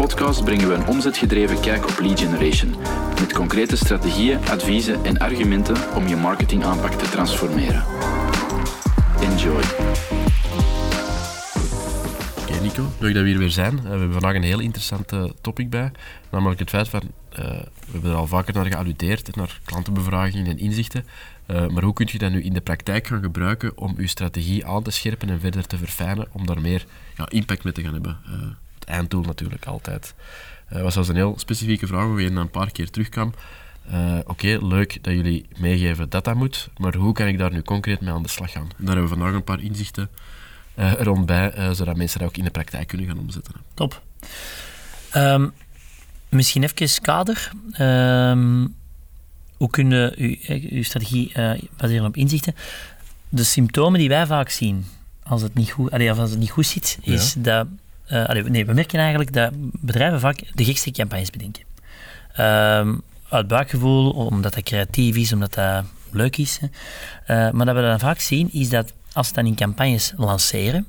podcast brengen we een omzetgedreven kijk op lead generation. Met concrete strategieën, adviezen en argumenten om je marketingaanpak te transformeren. Enjoy. Oké Nico, leuk dat we hier weer zijn. Uh, we hebben vandaag een heel interessant uh, topic bij. Namelijk het feit van, uh, we hebben er al vaker naar gealludeerd, naar klantenbevragingen en inzichten. maar hoe kun je dat nu in de praktijk gaan gebruiken om je strategie aan te scherpen en verder te verfijnen, om daar meer ja, impact mee te gaan hebben? Einddoel natuurlijk altijd. Dat was zelfs een heel specifieke vraag waar je een paar keer terugkwam. Oké, leuk dat jullie meegeven dat dat moet, maar hoe kan ik daar nu concreet mee aan de slag gaan? Daar hebben we vandaag een paar inzichten uh, rondbij, uh, zodat mensen dat ook in de praktijk kunnen gaan omzetten. Top. Um, misschien even kader. Um, hoe kun je uw, strategie uh, baseren op inzichten? De symptomen die wij vaak zien als het niet goed, allee, als het niet goed zit, is dat... Allee, nee, we merken eigenlijk dat bedrijven vaak de gekste campagnes bedenken. Um, uit buikgevoel, omdat dat creatief is, omdat dat leuk is. maar dat we dan vaak zien, is dat als ze dan in campagnes lanceren,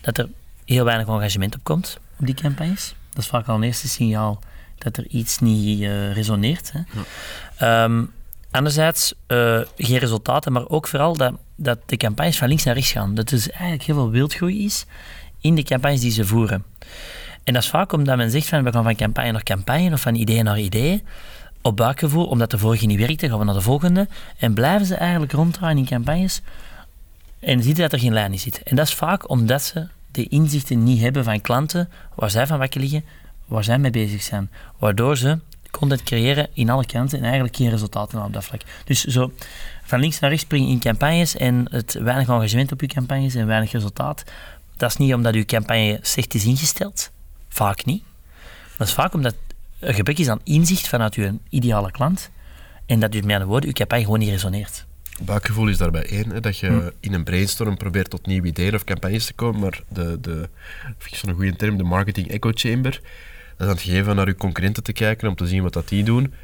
dat er heel weinig engagement op komt op die campagnes. Dat is vaak al een eerste signaal dat er iets niet uh, resoneert. Hè. Ja. Um, anderzijds, uh, geen resultaten, maar ook vooral dat, dat de campagnes van links naar rechts gaan. Dat er dus eigenlijk heel veel wildgroei is in de campagnes die ze voeren. En dat is vaak omdat men zegt van we gaan van campagne naar campagne of van idee naar idee op buikgevoel, omdat de vorige niet werkte, gaan we naar de volgende. En blijven ze eigenlijk ronddraaien in campagnes en ziet dat er geen lijn in zit. En dat is vaak omdat ze de inzichten niet hebben van klanten waar zij van wakker liggen, waar zij mee bezig zijn. Waardoor ze content creëren in alle kanten en eigenlijk geen resultaten op dat vlak. Dus zo van links naar rechts springen in campagnes en het weinig engagement op je campagnes en weinig resultaat. Dat is niet omdat je campagne slecht is ingesteld. Vaak niet. Dat is vaak omdat er gebrek is aan inzicht vanuit je ideale klant en dat je met andere woorden je campagne gewoon niet resoneert. Buikgevoel is daarbij één, hè, dat je hm. in een brainstorm probeert tot nieuwe ideeën of campagnes te komen, maar de, de vind ik zo'n goede term, de marketing echo chamber, dat is aan het geven naar je concurrenten te kijken om te zien wat dat die doen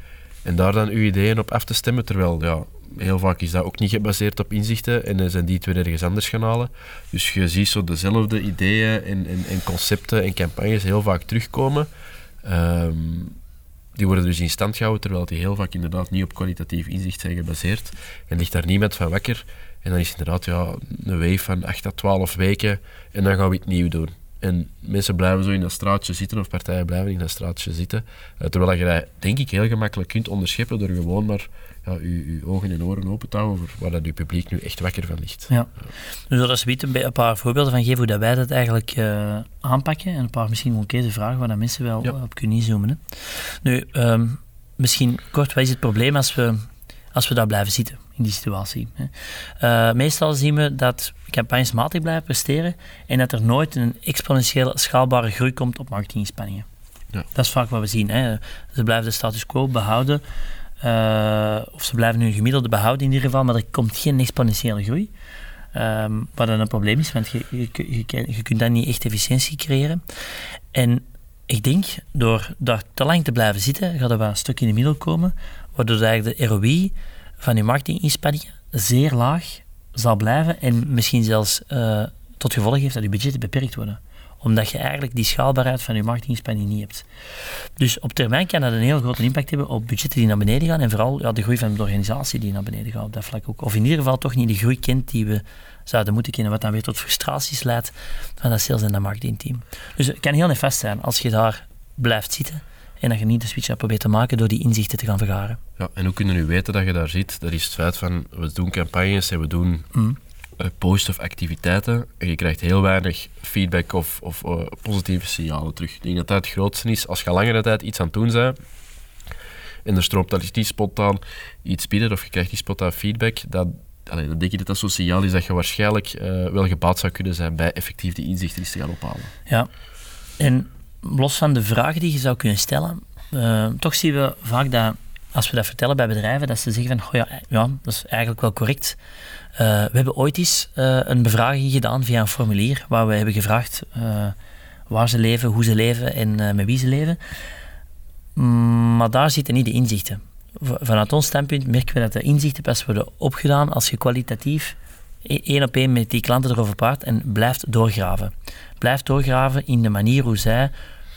en daar dan uw ideeën op af te stemmen, terwijl ja, heel vaak is dat ook niet gebaseerd op inzichten en dan zijn die twee ergens anders gaan halen. Dus je ziet zo dezelfde ideeën en, en, en concepten en campagnes heel vaak terugkomen. Um, die worden dus in stand gehouden, terwijl die heel vaak inderdaad niet op kwalitatief inzicht zijn gebaseerd. En ligt daar niemand van wakker. En dan is het inderdaad ja, een wave van 8 à 12 weken en dan gaan we het nieuw doen. En mensen blijven zo in dat straatje zitten, of partijen blijven in dat straatje zitten. Uh, terwijl je dat, denk ik, heel gemakkelijk kunt onderscheppen door gewoon maar ja, je, ogen en oren open te houden voor waar dat je publiek nu echt wakker van ligt. Ja. Dus dat is een, een paar voorbeelden van geven hoe dat wij dat eigenlijk uh, aanpakken en een paar misschien concrete vragen waar dat mensen wel op kunnen inzoomen. Hè. Nu, um, misschien kort, wat is het probleem als we, als we daar blijven zitten? In die situatie. Uh, meestal zien we dat campagnes matig blijven presteren en dat er nooit een exponentiële schaalbare groei komt op marketinginspanningen. Ja. Dat is vaak wat we zien. Hè. Ze blijven de status quo behouden, uh, of ze blijven hun gemiddelde behouden in ieder geval, maar er komt geen exponentiële groei. Um, wat dan een probleem is, want je, je, je, je, kunt dan niet echt efficiëntie creëren. En ik denk, door daar te lang te blijven zitten, gaat er wel een stuk in de middel komen, waardoor eigenlijk de ROI van je marketinginspanningen zeer laag zal blijven en misschien zelfs uh, tot gevolg heeft dat je budgetten beperkt worden omdat je eigenlijk die schaalbaarheid van je marketingspanning niet hebt. Dus op termijn kan dat een heel grote impact hebben op budgetten die naar beneden gaan en vooral ja, de groei van de organisatie die naar beneden gaat op dat vlak ook. Of in ieder geval toch niet de groei kent die we zouden moeten kennen, wat dan weer tot frustraties leidt van dat sales- en dat marketingteam. Dus het kan heel nefast zijn als je daar blijft zitten en dat je niet de switch hebt probeert te maken door die inzichten te gaan vergaren. Ja, en hoe kunnen nu weten dat je daar zit? Dat is het feit van, we doen campagnes en we doen mm. posts of activiteiten en je krijgt heel weinig feedback of, of uh, positieve signalen terug. Ik denk dat dat het grootste is. Als je langere tijd iets aan het doen bent en er stroomt dan niet spontaan iets binnen of je krijgt die spontaan feedback, dat, allee, dan denk ik dat dat zo'n signaal is dat je waarschijnlijk uh, wel gebaat zou kunnen zijn bij effectief die inzichten te gaan ophalen. Ja, en los van de vragen die je zou kunnen stellen, uh, toch zien we vaak dat als we dat vertellen bij bedrijven, dat ze zeggen van, oh ja, ja, dat is eigenlijk wel correct. Uh, we hebben ooit eens een bevraging gedaan via een formulier, waar we hebben gevraagd waar ze leven, hoe ze leven en met wie ze leven. Mm, maar daar zitten niet de inzichten. Vanuit ons standpunt merken we dat de inzichten pas worden opgedaan als je kwalitatief e-, één op één met die klanten erover praat en blijft doorgraven. Blijft doorgraven in de manier hoe zij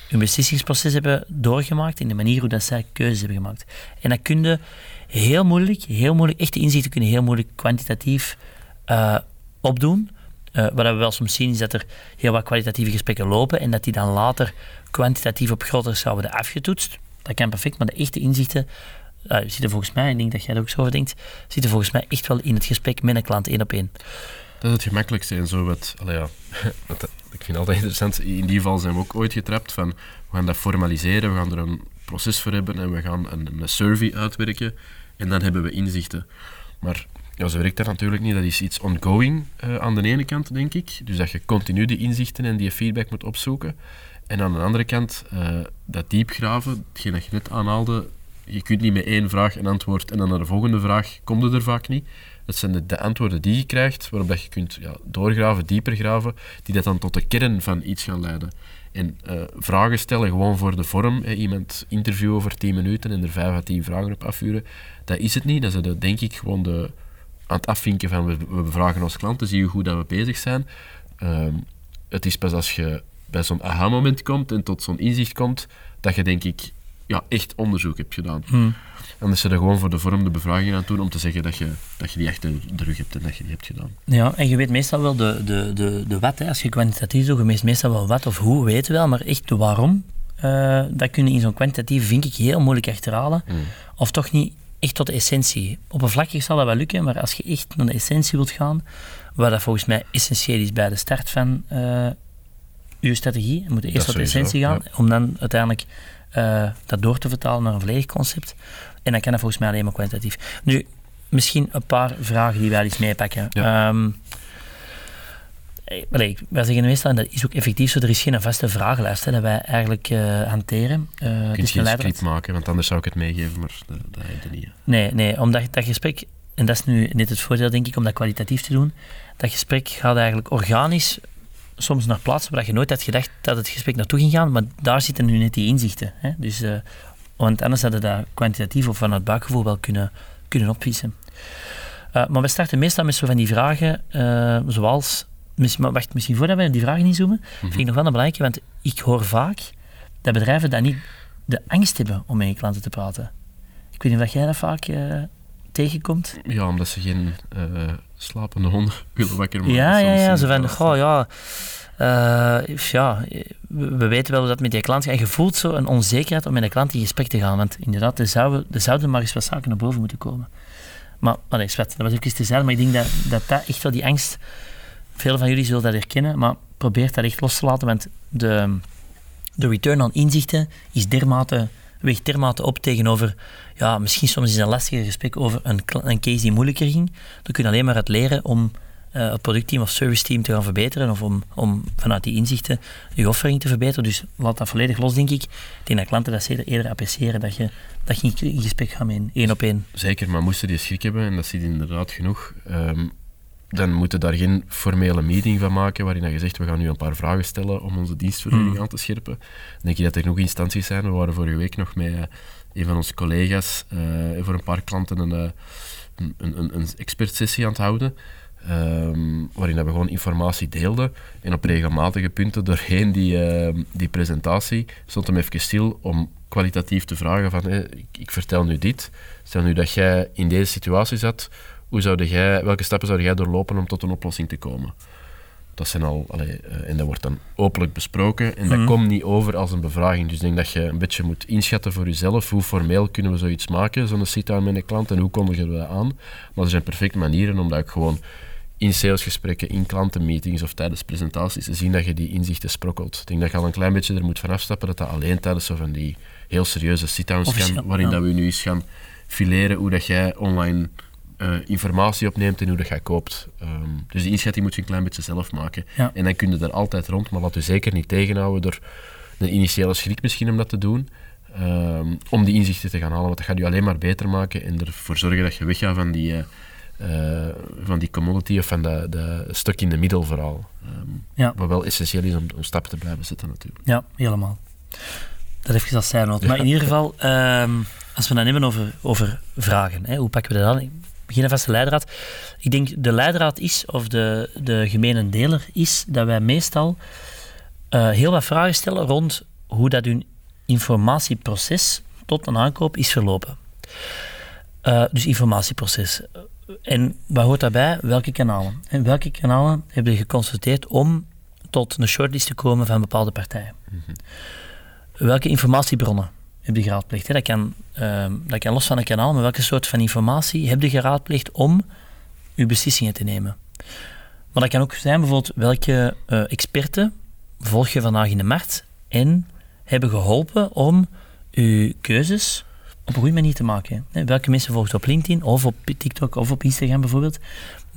hun beslissingsproces hebben doorgemaakt, in de manier hoe dat zij keuzes hebben gemaakt. En dat kun je heel moeilijk, heel moeilijk, echte inzichten kunnen heel moeilijk kwantitatief uh, opdoen. Uh, wat we wel soms zien is dat er heel wat kwalitatieve gesprekken lopen en dat die dan later kwantitatief op grotere schaal worden afgetoetst. Dat kan perfect, maar de echte inzichten uh, zitten volgens mij, en ik denk dat jij er ook zo over denkt, zitten volgens mij echt wel in het gesprek met een klant één op één. Dat is het gemakkelijkste en zo wat, ja, ik vind het altijd interessant, in die geval zijn we ook ooit getrapt van, we gaan dat formaliseren, we gaan er een proces voor hebben en we gaan een, een survey uitwerken en dan hebben we inzichten. Maar ja, zo werkt dat natuurlijk niet. Dat is iets ongoing uh, aan de ene kant, denk ik. Dus dat je continu die inzichten en die feedback moet opzoeken. En aan de andere kant, uh, dat diepgraven, hetgeen dat je net aanhaalde, je kunt niet met één vraag een antwoord en dan naar de volgende vraag komt het er vaak niet. Het zijn de, de, antwoorden die je krijgt, waarop dat je kunt ja, doorgraven, dieper graven, die dat dan tot de kern van iets gaan leiden. En uh, vragen stellen gewoon voor de vorm, hè, iemand interviewen over 10 minuten en er 5 à 10 vragen op afvuren, dat is het niet. Dat is de, denk ik gewoon de, aan het afvinken van we, we vragen ons klanten, zie je hoe dat we bezig zijn. Uh, het is pas als je bij zo'n aha-moment komt en tot zo'n inzicht komt, dat je denk ik ja, echt onderzoek hebt gedaan. Hmm. Anders ze er gewoon voor de vorm de bevraging aan doen om te zeggen dat je, dat je die echt in de rug hebt en dat je die hebt gedaan. Ja, en je weet meestal wel de, de, de, de wat. Hè. Als je kwantitatief doet, je weet meestal wel wat of hoe, weten wel, maar echt de waarom, uh, dat kun je in zo'n kwantitatief, vind ik, heel moeilijk achterhalen. Hmm. Of toch niet echt tot de essentie. Oppervlakkig zal dat wel lukken, maar als je echt naar de essentie wilt gaan, wat dat volgens mij essentieel is bij de start van uh, je strategie, je moet eerst tot de essentie gaan, om dan uiteindelijk uh, dat door te vertalen naar een volledig concept. En dan kan dat volgens mij alleen maar kwantitatief. Nu, misschien een paar vragen die wij eens meepakken. Ja. Um, wij zeggen meestal, en dat is ook effectief zo, er is geen vaste vragenlijst hè, dat wij eigenlijk uh, hanteren. Uh, je kunt geen script maken, want anders zou ik het meegeven, maar dat, dat heb je niet. Nee, nee, omdat dat gesprek, en dat is nu net het voordeel denk ik, om dat kwalitatief te doen, dat gesprek gaat eigenlijk organisch soms naar plaatsen waar je nooit had gedacht dat het gesprek naartoe ging gaan, maar daar zitten nu net die inzichten. Hè? Dus, uh, want anders hadden dat kwantitatief of van het buikgevoel wel kunnen, kunnen opvissen. Uh, maar we starten meestal met zo van die vragen, uh, zoals... Maar wacht, misschien voordat we die vragen inzoomen, mm -hmm. vind ik nog wel een belangrijke, want ik hoor vaak dat bedrijven dat niet de angst hebben om met je klanten te praten. Ik weet niet of jij dat vaak tegenkomt. Ja, omdat ze geen slapende honden willen wakker maken. Ja, ja, ja. Zo van, goh, ja... Uh, ja, we weten wel dat het met die klant gaat. En je voelt zo een onzekerheid om met de klant in gesprek te gaan. Want inderdaad, er zouden, er zouden maar eens wat zaken naar boven moeten komen. Maar, allee, zwet, dat was ook iets te zeggen, maar ik denk dat, dat dat echt wel die angst... Velen van jullie zullen dat herkennen, maar probeer dat echt los te laten, want de, de return on inzichten is dermate, weegt dermate op tegenover ja, misschien soms is een lastiger gesprek over een, een case die moeilijker ging. Dan kun je alleen maar het leren om uh, het productteam of serviceteam te gaan verbeteren of om, om vanuit die inzichten je offering te verbeteren. Dus laat dat volledig los, denk ik. Ik denk dat klanten dat zeker eerder appreciëren dat je, dat je in gesprek gaat met één op één. Zeker, maar moesten die schrik hebben, en dat ziet inderdaad genoeg, um, dan moeten daar geen formele meeting van maken waarin je zegt we gaan nu een paar vragen stellen om onze dienstverlening hmm. aan te scherpen. Dan denk je dat er genoeg instanties zijn. We waren vorige week nog met een van onze collega's uh, voor een paar klanten een, uh, een, een, een expertsessie aan het houden. Um, waarin we gewoon informatie deelden. En op regelmatige punten doorheen die, uh, die presentatie stond hem even stil om kwalitatief te vragen van hey, ik, ik, vertel nu dit. Stel nu dat jij in deze situatie zat, hoe zou jij, welke stappen zou jij doorlopen om tot een oplossing te komen? Dat zijn al, allee, uh, en dat wordt dan openlijk besproken en dat mhm. komt niet over als een bevraging. Dus ik denk dat je een beetje moet inschatten voor jezelf hoe formeel kunnen we zoiets maken, zo'n sit-down met een klant en hoe kondigen we dat aan. Maar er zijn perfecte manieren om dat ook gewoon in salesgesprekken, in klantenmeetings of tijdens presentaties te zien dat je die inzichten sprokkelt. Ik denk dat je al een klein beetje er moet van afstappen dat dat alleen tijdens zo van die heel serieuze sit-downs kan, waarin dat we nu eens gaan fileren hoe dat jij online uh, informatie opneemt en hoe dat koopt. Um, dus die inschatting moet je een klein beetje zelf maken. Ja. En dan kun je er altijd rond, maar laat je zeker niet tegenhouden door een initiële schrik misschien om dat te doen. Um, om die inzichten te gaan halen, want dat gaat je alleen maar beter maken en ervoor zorgen dat je weggaat van die, uh, uh, van die commodity of van de, de stuk in de middel vooral. Um, ja. Wat wel essentieel is om, om stappen te blijven zetten natuurlijk. Ja, helemaal. Dat heeft als zijnoot. Maar in ieder geval, als we dan hebben over, over vragen, hè, hoe pakken we dat aan? Beginnen vast de leidraad. Ik denk de leidraad is, of de, de gemene deler is, dat wij meestal uh, heel wat vragen stellen rond hoe dat hun informatieproces tot een aankoop is verlopen. Uh, dus informatieproces. En wat hoort daarbij? Welke kanalen? En welke kanalen hebben je geconsulteerd om tot een shortlist te komen van bepaalde partijen? Mhm. Welke informatiebronnen heb je geraadpleegd? Dat kan, uh, dat kan los van een kanaal, maar welke soort van informatie heb je geraadpleegd om je beslissingen te nemen? Maar dat kan ook zijn bijvoorbeeld welke uh, experten volg je vandaag in de markt en hebben geholpen om je keuzes op een goede manier te maken. Welke mensen volgt op LinkedIn of op TikTok of op Instagram bijvoorbeeld,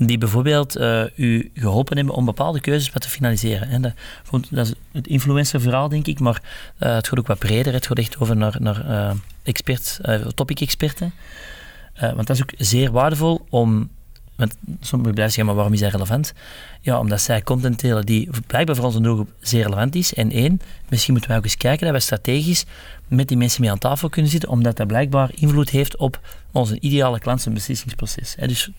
die bijvoorbeeld uh, u geholpen hebben om bepaalde keuzes wat te finaliseren. En dat, dat is het influencer-verhaal, denk ik, maar uh, het gaat ook wat breder. Het gaat echt over naar, naar uh, experts, topic-experten. want dat is ook zeer waardevol om want sommigen blijven zeggen, maar waarom is dat relevant? Ja, omdat zij content delen die blijkbaar voor onze doelgroep zeer relevant is. En één, misschien moeten wij ook eens kijken dat wij strategisch met die mensen mee aan tafel kunnen zitten, omdat dat blijkbaar invloed heeft op onze ideale klant zijn beslissingsproces. Dus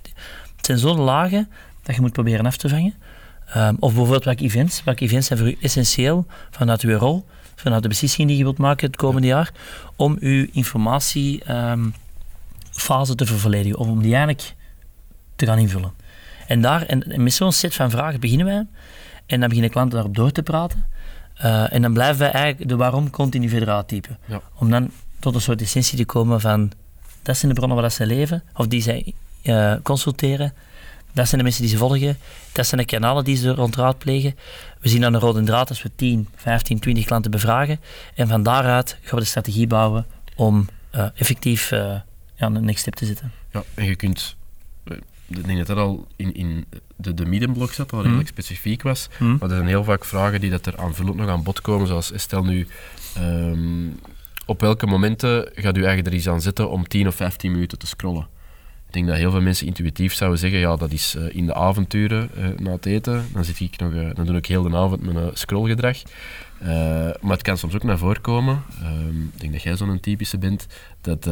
het zijn zo'n lagen dat je moet proberen af te vangen. Um, of bijvoorbeeld welke events. Welke events zijn voor u essentieel vanuit uw rol, vanuit de beslissingen die je wilt maken het komende jaar, om uw informatiefase um, te vervolledigen, of om die eigenlijk te gaan invullen. En, daar, en, met zo'n set van vragen beginnen wij. En dan beginnen klanten daarop door te praten. Uh, en dan blijven wij eigenlijk de waarom continu verder uittypen. Ja. Om dan tot een soort essentie te komen van dat zijn de bronnen waar dat ze leven, of die zij uh, consulteren. Dat zijn de mensen die ze volgen. Dat zijn de kanalen die ze rond raadplegen. We zien dan een rode draad als we 10, 15, 20 klanten bevragen. En van daaruit gaan we de strategie bouwen om uh, effectief uh, ja, een next step te zetten. Ja, en je kunt ik denk dat dat al in, in de, de middenblok zat, al mm. redelijk specifiek was. Mm. Maar er zijn heel vaak vragen die dat er aanvullend nog aan bod komen, zoals stel nu... Um, op welke momenten gaat u eigenlijk er iets aan zetten om 10 of 15 minuten te scrollen? Ik denk dat heel veel mensen intuïtief zouden zeggen, ja, dat is uh, in de avonturen uh, na het eten. Dan, zit ik nog, uh, dan doe ik heel de avond mijn scrollgedrag. maar het kan soms ook naar voren komen. Ehm, ik denk dat jij zo'n typische bent, dat,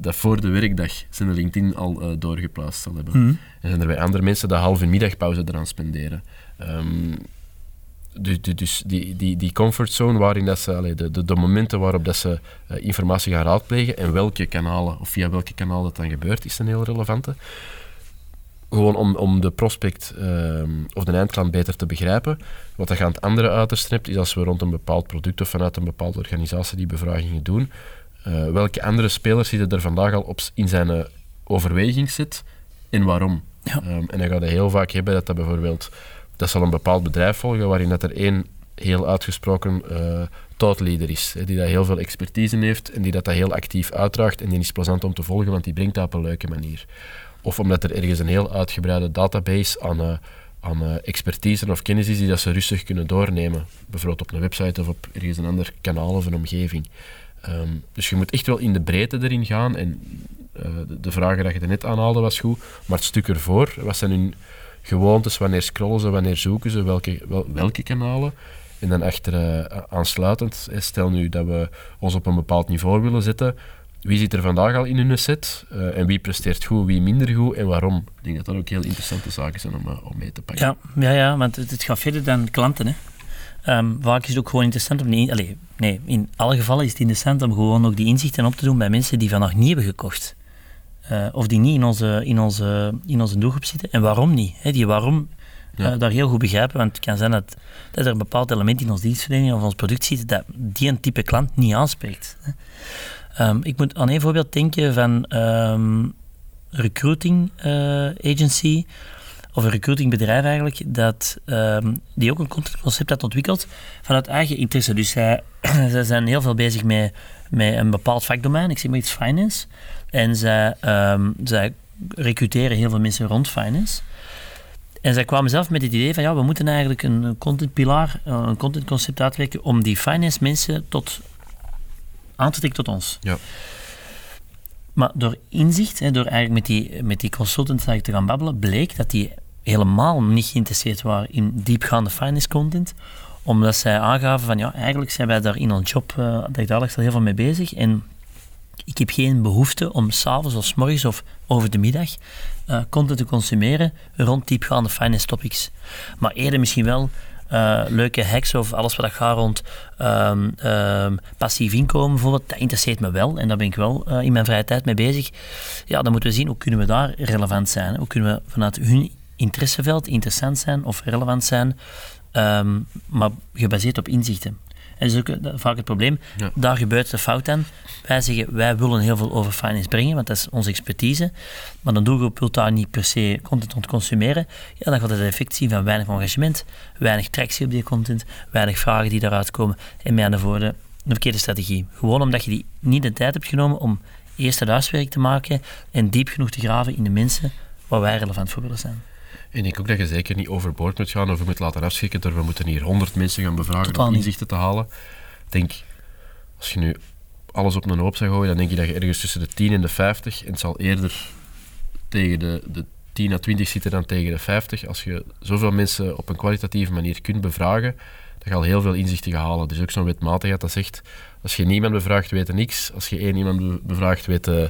dat voor de werkdag zijn de LinkedIn al doorgeplaatst zal hebben. Mm. En zijn er bij andere mensen dat halve middagpauze eraan spenderen. Um, dus, dus die, die, die comfortzone waarin dat ze, allee, de, de, de, momenten waarop dat ze uh, informatie gaan raadplegen en welke kanalen, of via welke kanaal dat dan gebeurt, is een heel relevante. Gewoon om, om de prospect uh, of de eindklant beter te begrijpen. Wat dat aan het andere uiterste hebt, is als we rond een bepaald product of vanuit een bepaalde organisatie die bevragingen doen, uh, welke andere spelers zitten er vandaag al op in zijn uh, overweging zit en waarom. Ja. Um, en dan ga je heel vaak hebben dat dat bijvoorbeeld dat zal een bepaald bedrijf volgen waarin dat er één heel uitgesproken uh, is, hè, die daar heel veel expertise in heeft en die dat, dat heel actief uitdraagt en die is plezant om te volgen, want die brengt dat op een leuke manier. Of omdat er ergens een heel uitgebreide database aan, uh, aan uh, expertise of kennis is die dat ze rustig kunnen doornemen, bijvoorbeeld op een website of op ergens een ander kanaal of een omgeving. Um, dus je moet echt wel in de breedte erin gaan en de, de vragen dat je net aanhaalde was goed, maar het stuk ervoor, wat zijn hun gewoontes, wanneer scrollen ze, wanneer zoeken ze, welke, welke kanalen. En dan achter uh, aansluitend, stel nu dat we ons op een bepaald niveau willen zetten, wie zit er vandaag al in hun set uh, en wie presteert goed, wie minder goed en waarom. Ik denk dat dat ook heel interessante zaken zijn om, uh, om mee te pakken. Ja, ja, ja want het, gaat verder dan klanten. Hè. Um, vaak is het ook gewoon interessant om die, nee, in alle gevallen is het interessant om gewoon ook die inzichten op te doen bij mensen die vandaag niet hebben gekocht. Uh, of die niet in onze, in, onze, in onze doelgroep zitten. En waarom niet? Die waarom uh, daar heel goed begrijpen. Want het kan zijn dat, dat er een bepaald element in onze dienstverlening of ons product zit dat die een type klant niet aanspreekt. Um, ik moet aan een voorbeeld denken van um, recruiting uh, agency of een recruitingbedrijf eigenlijk, dat, um, die ook een contentconcept had ontwikkeld vanuit eigen interesse. Dus zij, zij zijn heel veel bezig met, met een bepaald vakdomein, ik zeg maar iets finance. En zij, um, zij recruteren heel veel mensen rond finance. En zij kwamen zelf met het idee van ja, we moeten eigenlijk een contentpilaar, eh, een contentconcept uitwerken om die finance mensen tot, aan te trekken tot ons. Ja. Maar door inzicht, hè, door eigenlijk met die, met die consultants te gaan babbelen, bleek dat die helemaal niet geïnteresseerd waren in diepgaande finance content. Omdat zij aangaven van ja, eigenlijk zijn wij daar in ons job uh, al heel veel mee bezig. En ik heb geen behoefte om s'avonds of s morgens of over de middag uh, content te consumeren rond diepgaande finance topics. Maar eerder misschien wel eh, leuke hacks of alles wat gaat rond ehm, ehm, passief inkomen bijvoorbeeld, dat interesseert me wel en daar ben ik wel in mijn vrije tijd mee bezig. Ja, dan moeten we zien hoe kunnen we daar relevant zijn. Hoe kunnen we vanuit hun interesseveld interessant zijn of relevant zijn, ehm, maar gebaseerd op inzichten. En dat is ook vaak het probleem. Daar gebeurt de fout aan. Wij zeggen, wij willen heel veel over finance brengen, want dat is onze expertise. Maar dan doelgroep wil daar niet per se content rond consumeren. Ja, dan gaat het effect zien van weinig engagement, weinig tractie op die content, weinig vragen die daaruit komen. En met andere woorden, de verkeerde strategie. Gewoon omdat je die niet de tijd hebt genomen om eerst het huiswerk te maken en diep genoeg te graven in de mensen waar wij relevant voor willen zijn. En ik denk ook dat je zeker niet overboord moet gaan of je moet laten afschrikken door we moeten hier honderd mensen gaan bevragen Totaal om inzichten te halen. Ik denk, als je nu alles op een hoop zou gooien, dan denk je dat je ergens tussen de 10 en de 50, en het zal eerder tegen de, de 10 à 20 zitten dan tegen de 50. Als je zoveel mensen op een kwalitatieve manier kunt bevragen, ga je al heel veel inzichten halen. Dus ook zo'n wetmatigheid dat zegt, als je niemand bevraagt, weet je niks. Als je één iemand bevraagt, weet eh,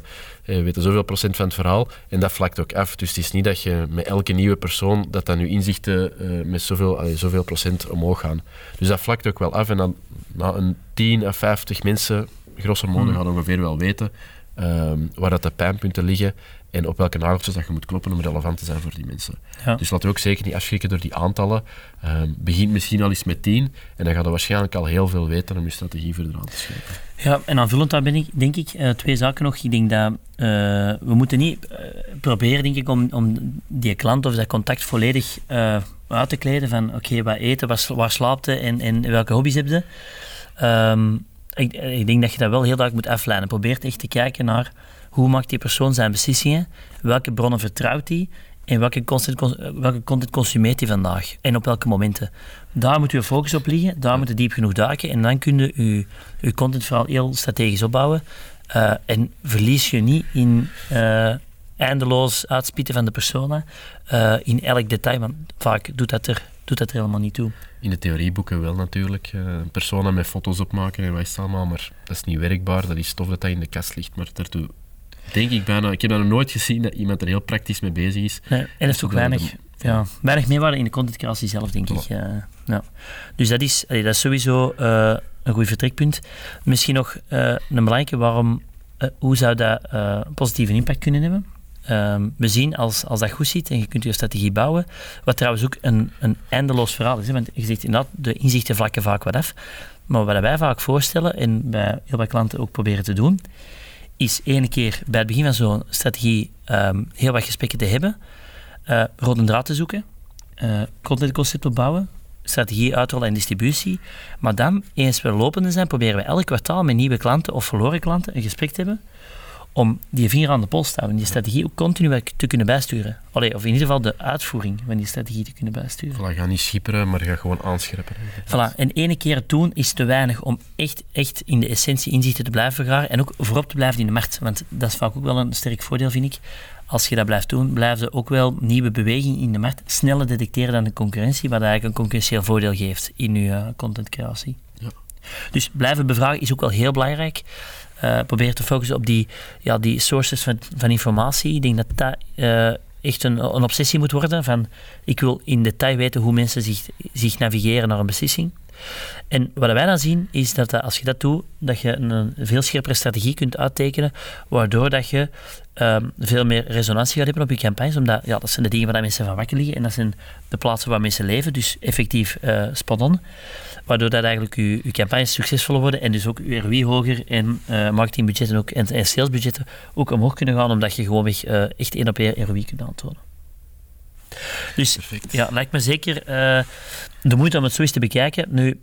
weet zoveel procent van het verhaal. En dat vlakt ook af. Dus het is niet dat je met elke nieuwe persoon, dat dan je inzichten uh, met zoveel, allee, zoveel procent omhoog gaan. Dus dat vlakt ook wel af. En dan na een 10 à 50 mensen, grosso modo, mm. gaan ongeveer wel weten ehm, waar dat de pijnpunten liggen en op welke nageltjes dat je moet kloppen om relevant te zijn voor die mensen. Ja. Dus laten we ook zeker niet afschrikken door die aantallen. Um, begin misschien al eens met tien en dan gaat je waarschijnlijk al heel veel weten om je strategie verder aan te schrijven. Ja, en aanvullend daar ben ik, denk ik, uh, twee zaken nog. Ik denk dat uh, we moeten niet uh, proberen, denk ik, om, om die klant of dat contact volledig uit te kleden van oké, okay, wat eten, waar, waar slaapt en, en welke hobby's heb je. Um, ik, ik, denk dat je dat wel heel duidelijk moet afleiden. Probeer echt te kijken naar hoe maakt die persoon zijn beslissingen? Welke bronnen vertrouwt hij? En welke content, welke content consumeert hij vandaag? En op welke momenten? Daar moet je focus op liggen, daar moet je diep genoeg duiken en dan kun je je, content vooral heel strategisch opbouwen. Uh, en verlies je niet in uh, eindeloos uitspitten van de persona in elk detail, want vaak doet dat er, doet dat er helemaal niet toe. In de theorieboeken wel natuurlijk, een persona met foto's opmaken en het allemaal, maar dat is niet werkbaar, dat is stof dat dat in de kast ligt, maar daartoe denk ik bijna. Ik heb nog nooit gezien dat iemand er heel praktisch mee bezig is. Nee, en is ook weinig, ja, weinig meewaarde in de contentcreatie zelf, denk ik. ja. Dus dat is, dat is sowieso uh, een goed vertrekpunt. Misschien nog uh, een belangrijke, waarom, hoe zou dat positieve impact kunnen hebben? Um, we zien als, als dat goed zit en je kunt je strategie bouwen, wat trouwens ook een, een eindeloos verhaal is. Hè? Want je zegt inderdaad, de inzichten vlakken vaak wat af. Maar wat wij vaak voorstellen en bij heel veel klanten ook proberen te doen, is ene keer bij het begin van zo'n strategie um, heel wat gesprekken te hebben, uh, rode draad te zoeken, uh, contentconcept opbouwen, strategie uitrollen en distributie. Maar dan, eens we lopende zijn, proberen we elk kwartaal met nieuwe klanten of verloren klanten een gesprek te hebben om die vinger aan de pols te houden, die strategie ook continu te kunnen bijsturen. Allee, of in ieder geval de uitvoering van die strategie te kunnen bijsturen. Voilà, ga niet schipperen, maar ga gewoon aanscherpen. Voilà, en ene keer doen is te weinig om echt, echt in de essentie inzichten te blijven vergaren en ook voorop te blijven in de markt. Want dat is vaak ook wel een sterk voordeel, vind ik. Als je dat blijft doen, blijven ze ook wel nieuwe bewegingen in de markt sneller detecteren dan de concurrentie, wat eigenlijk een concurrentieel voordeel geeft in je uh, contentcreatie. Ja. Dus blijven bevragen is ook wel heel belangrijk. Uh, probeer te focussen op die, ja, die sources van, van informatie. Ik denk dat dat uh, echt een, een obsessie moet worden. Van, ik wil in detail weten hoe mensen zich, zich navigeren naar een beslissing. En wat wij dan zien, is dat als je dat doet, dat je een veel scherpere strategie kunt uittekenen, waardoor dat je um, veel meer resonantie gaat hebben op je campagnes, omdat ja, dat zijn de dingen waar mensen van wakker liggen en dat zijn de plaatsen waar mensen leven, dus effectief uh, spot-on. Waardoor dat eigenlijk je, je campagnes succesvoller worden en dus ook je ROI hoger en uh, marketingbudgetten ook, en, en salesbudgetten ook omhoog kunnen gaan, omdat je gewoon uh, echt één op één ROI kunt aantonen. Dus Perfect. ja, lijkt me zeker uh, de moeite om het zo eens te bekijken. Nu,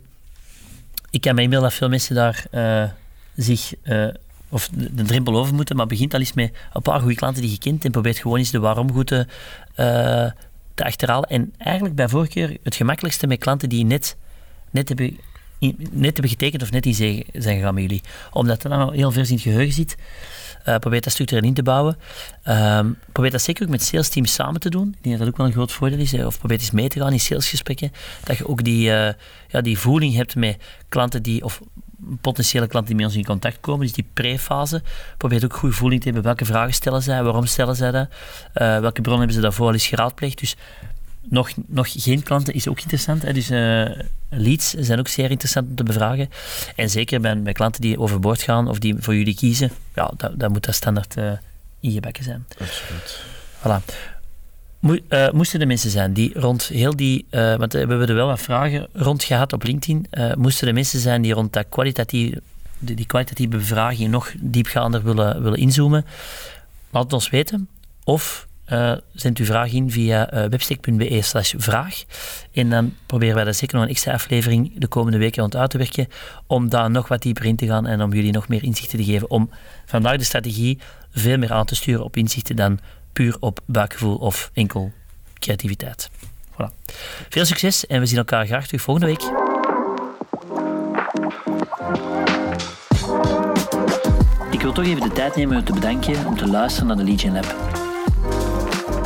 ik kan me inbeelden dat veel mensen daar uh, zich uh, of de, de, drempel over moeten, maar begint al eens met een paar goede klanten die je kent en probeert gewoon eens de waarom goed te, te achterhalen. En eigenlijk bij voorkeur het gemakkelijkste met klanten die net, net hebben net hebben getekend of net in zijn gegaan met jullie. Omdat dat al heel ver in het geheugen zit. Uh, probeer dat structureel in te bouwen. Um, probeer dat zeker ook met sales teams samen te doen. Ik denk dat dat ook wel een groot voordeel is. Of probeer eens mee te gaan in salesgesprekken. Dat je ook die, uh, ja, die voeling hebt met klanten die, of potentiële klanten die met ons in contact komen, dus die pre-fase. Probeer ook goede voeling te hebben. Welke vragen stellen zij? Waarom stellen zij dat? Uh, welke bronnen hebben ze daarvoor al eens geraadpleegd? Dus nog, nog geen klanten is ook interessant. Hè? Dus uh, leads zijn ook zeer interessant om te bevragen. En zeker bij, bij klanten die overboord gaan of die voor jullie kiezen, ja, dat, dat moet dat standaard uh, ingebakken zijn. Absoluut. Voilà. uh, moesten er mensen zijn die rond heel die, want we hebben er wel wat vragen rond gehad op LinkedIn, moesten er mensen zijn die rond dat kwalitatief, die, die kwalitatieve bevraging nog diepgaander willen, willen inzoomen, laat het ons weten. Of uh, zend uw vraag in via uh, webstick.be slash vraag. En dan proberen wij daar zeker nog een extra aflevering de komende weken rond uit te werken, om daar nog wat dieper in te gaan en om jullie nog meer inzichten te geven, om vandaag de strategie veel meer aan te sturen op inzichten dan puur op buikgevoel of enkel creativiteit. Voilà. Veel succes en we zien elkaar graag terug volgende week. Ik wil toch even de tijd nemen om te bedanken om te luisteren naar de Legion Lab.